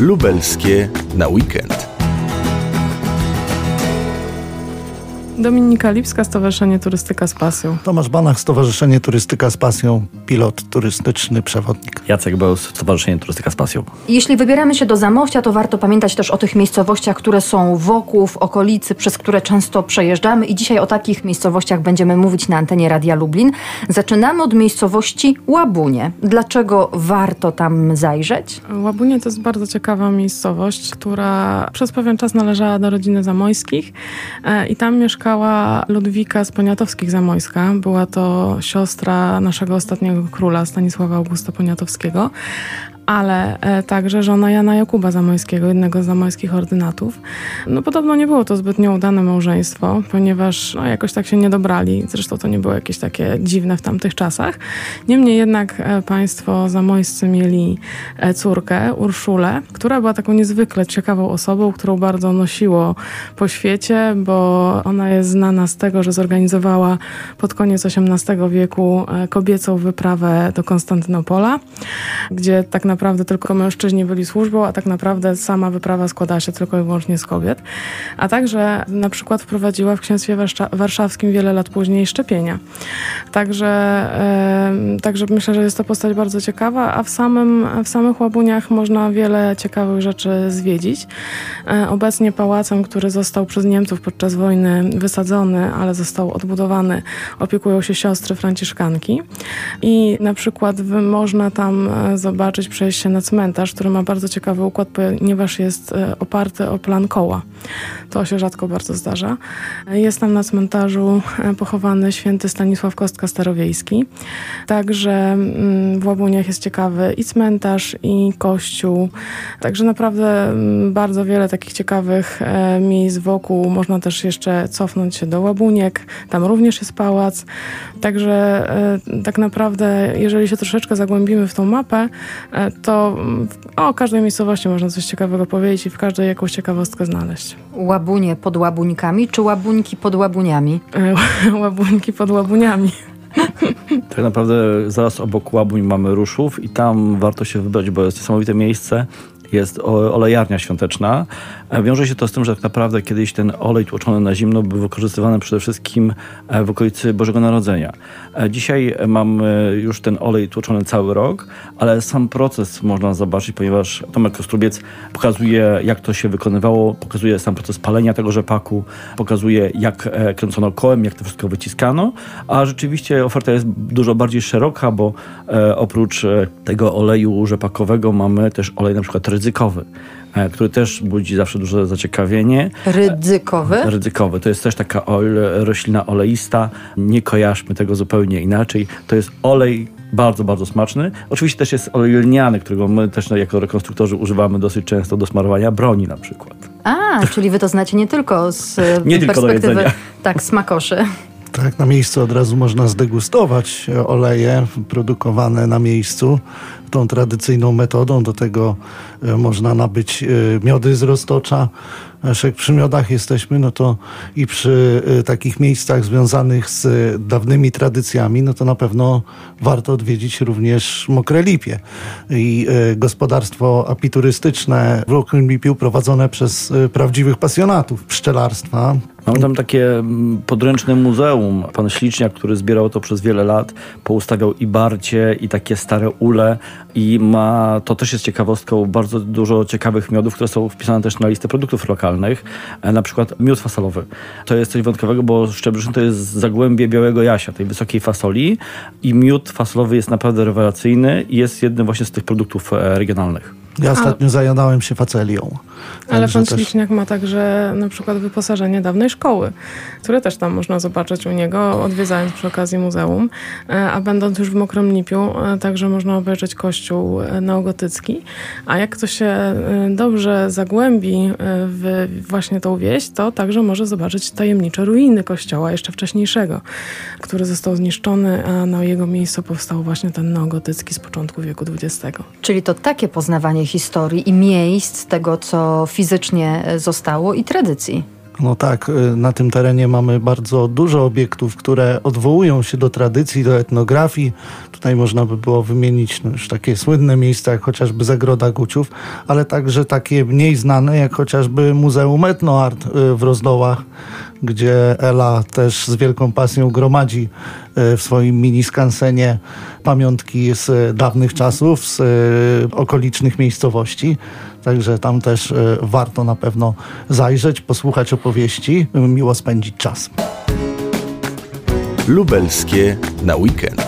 Lubelskie na weekend. Dominika Lipska, Stowarzyszenie Turystyka z Pasją. Tomasz Banach, Stowarzyszenie Turystyka z Pasją, pilot turystyczny, przewodnik. Jacek Bełs, Stowarzyszenie Turystyka z Pasją. Jeśli wybieramy się do Zamościa, to warto pamiętać też o tych miejscowościach, które są wokół, w okolicy, przez które często przejeżdżamy i dzisiaj o takich miejscowościach będziemy mówić na antenie Radia Lublin. Zaczynamy od miejscowości Łabunie. Dlaczego warto tam zajrzeć? Łabunie to jest bardzo ciekawa miejscowość, która przez pewien czas należała do rodziny Zamojskich e, i tam mieszka mieszkała Ludwika z Poniatowskich-Zamojska. Była to siostra naszego ostatniego króla, Stanisława Augusta Poniatowskiego ale e, także żona Jana Jakuba Zamojskiego, jednego z zamojskich ordynatów. No podobno nie było to zbytnio udane małżeństwo, ponieważ no, jakoś tak się nie dobrali. Zresztą to nie było jakieś takie dziwne w tamtych czasach. Niemniej jednak e, państwo zamojscy mieli e, córkę, Urszulę, która była taką niezwykle ciekawą osobą, którą bardzo nosiło po świecie, bo ona jest znana z tego, że zorganizowała pod koniec XVIII wieku kobiecą wyprawę do Konstantynopola, gdzie tak naprawdę naprawdę tylko mężczyźni byli służbą, a tak naprawdę sama wyprawa składała się tylko i wyłącznie z kobiet. A także na przykład wprowadziła w księstwie warszawskim wiele lat później szczepienia. Także, także myślę, że jest to postać bardzo ciekawa, a w, samym, w samych Łabuniach można wiele ciekawych rzeczy zwiedzić. E, obecnie pałacem, który został przez Niemców podczas wojny wysadzony, ale został odbudowany, opiekują się siostry franciszkanki. I na przykład można tam e, zobaczyć, przejść się na cmentarz, który ma bardzo ciekawy układ, ponieważ jest e, oparty o plan koła. To się rzadko bardzo zdarza. Jest tam na cmentarzu e, pochowany święty Stanisław Kostka Starowiejski. Także mm, w Łabuniach jest ciekawy i cmentarz, i kościół. Także naprawdę mm, bardzo wiele takich ciekawych e, miejsc wokół. Można też jeszcze cofnąć się do Łabuniek. Tam również jest pałac. Także tak naprawdę, jeżeli się troszeczkę zagłębimy w tą mapę, to mm, o każdej miejscowości można coś ciekawego powiedzieć i w każdej jakąś ciekawostkę znaleźć. Łabunie pod łabuńkami, czy łabuńki pod łabuniami? łabuńki pod łabuniami. Tak naprawdę zaraz obok Łabuń mamy Ruszów i tam warto się wybrać, bo jest niesamowite miejsce jest olejarnia świąteczna. E, wiąże się to z tym, że tak naprawdę kiedyś ten olej tłoczony na zimno był wykorzystywany przede wszystkim e, w okolicy Bożego Narodzenia. E, dzisiaj mamy już ten olej tłoczony cały rok, ale sam proces można zobaczyć, ponieważ Tomek Kostrubiec pokazuje, jak to się wykonywało, pokazuje sam proces palenia tego rzepaku, pokazuje, jak kręcono kołem, jak to wszystko wyciskano, a rzeczywiście oferta jest dużo bardziej szeroka, bo oprócz tego oleju rzepakowego mamy też olej na przykład ryzykowy, e, który też budzi zawsze duże zaciekawienie. Ryzykowy? Ryzykowy. To jest też taka roślina oleista. Nie kojarzmy tego zupełnie inaczej. To jest olej bardzo, bardzo smaczny. Oczywiście też jest olej lniany, którego my też jako rekonstruktorzy używamy dosyć często do smarowania broni na przykład. A, czyli wy to znacie nie tylko z nie perspektywy tylko tak, smakoszy. Tak, na miejscu od razu można zdegustować oleje produkowane na miejscu tą tradycyjną metodą. Do tego e, można nabyć e, miody z roztocza. Jak przy miodach jesteśmy, no to i przy e, takich miejscach związanych z dawnymi tradycjami, no to na pewno warto odwiedzić również Mokre Lipie. I gospodarstwo apiturystyczne w Mokre Lipiu prowadzone przez prawdziwych pasjonatów pszczelarstwa. Mamy tam takie mm, podręczne muzeum. Pan Śliczniak, który zbierał to przez wiele lat, poustawiał i barcie, i takie stare ule, i ma, to też jest ciekawostką, bardzo dużo ciekawych miodów, które są wpisane też na listę produktów lokalnych, e, na przykład miód fasolowy. To jest coś wyjątkowego, bo Szczebrzeszyn to jest zagłębie białego jasia, tej wysokiej fasoli i miód fasolowy jest naprawdę rewelacyjny i jest jednym właśnie z tych produktów e, regionalnych. Ja ostatnio A... zajadałem się facelią. Ale pan też... Śliczniak ma także na przykład wyposażenie dawnej szkoły, które też tam można zobaczyć u niego, odwiedzając przy okazji muzeum. E, a będąc już w Mokrym Lipiu, e, także można obejrzeć kościół e, neogotycki. A jak ktoś się dobrze zagłębi w właśnie tą wieś, to także może zobaczyć tajemnicze ruiny kościoła jeszcze wcześniejszego, który został zniszczony, a na jego miejscu powstał właśnie ten neogotycki z początku wieku XX. Czyli to takie poznawanie historii i miejsc, tego co fizycznie zostało i tradycji. No tak, y, na tym terenie mamy bardzo dużo obiektów, które odwołują się do tradycji, do etnografii. Tutaj można by było wymienić no, już takie słynne miejsca, jak chociażby Zagroda Guciów, ale także takie mniej znane, jak chociażby Muzeum Etnoart y, w Rozdołach, gdzie Ela też z wielką pasją gromadzi y, w swoim mini skansenie pamiątki z dawnych czasów, z okolicznych miejscowości. Także tam też warto na pewno zajrzeć, posłuchać opowieści, miło spędzić czas. Lubelskie na weekend.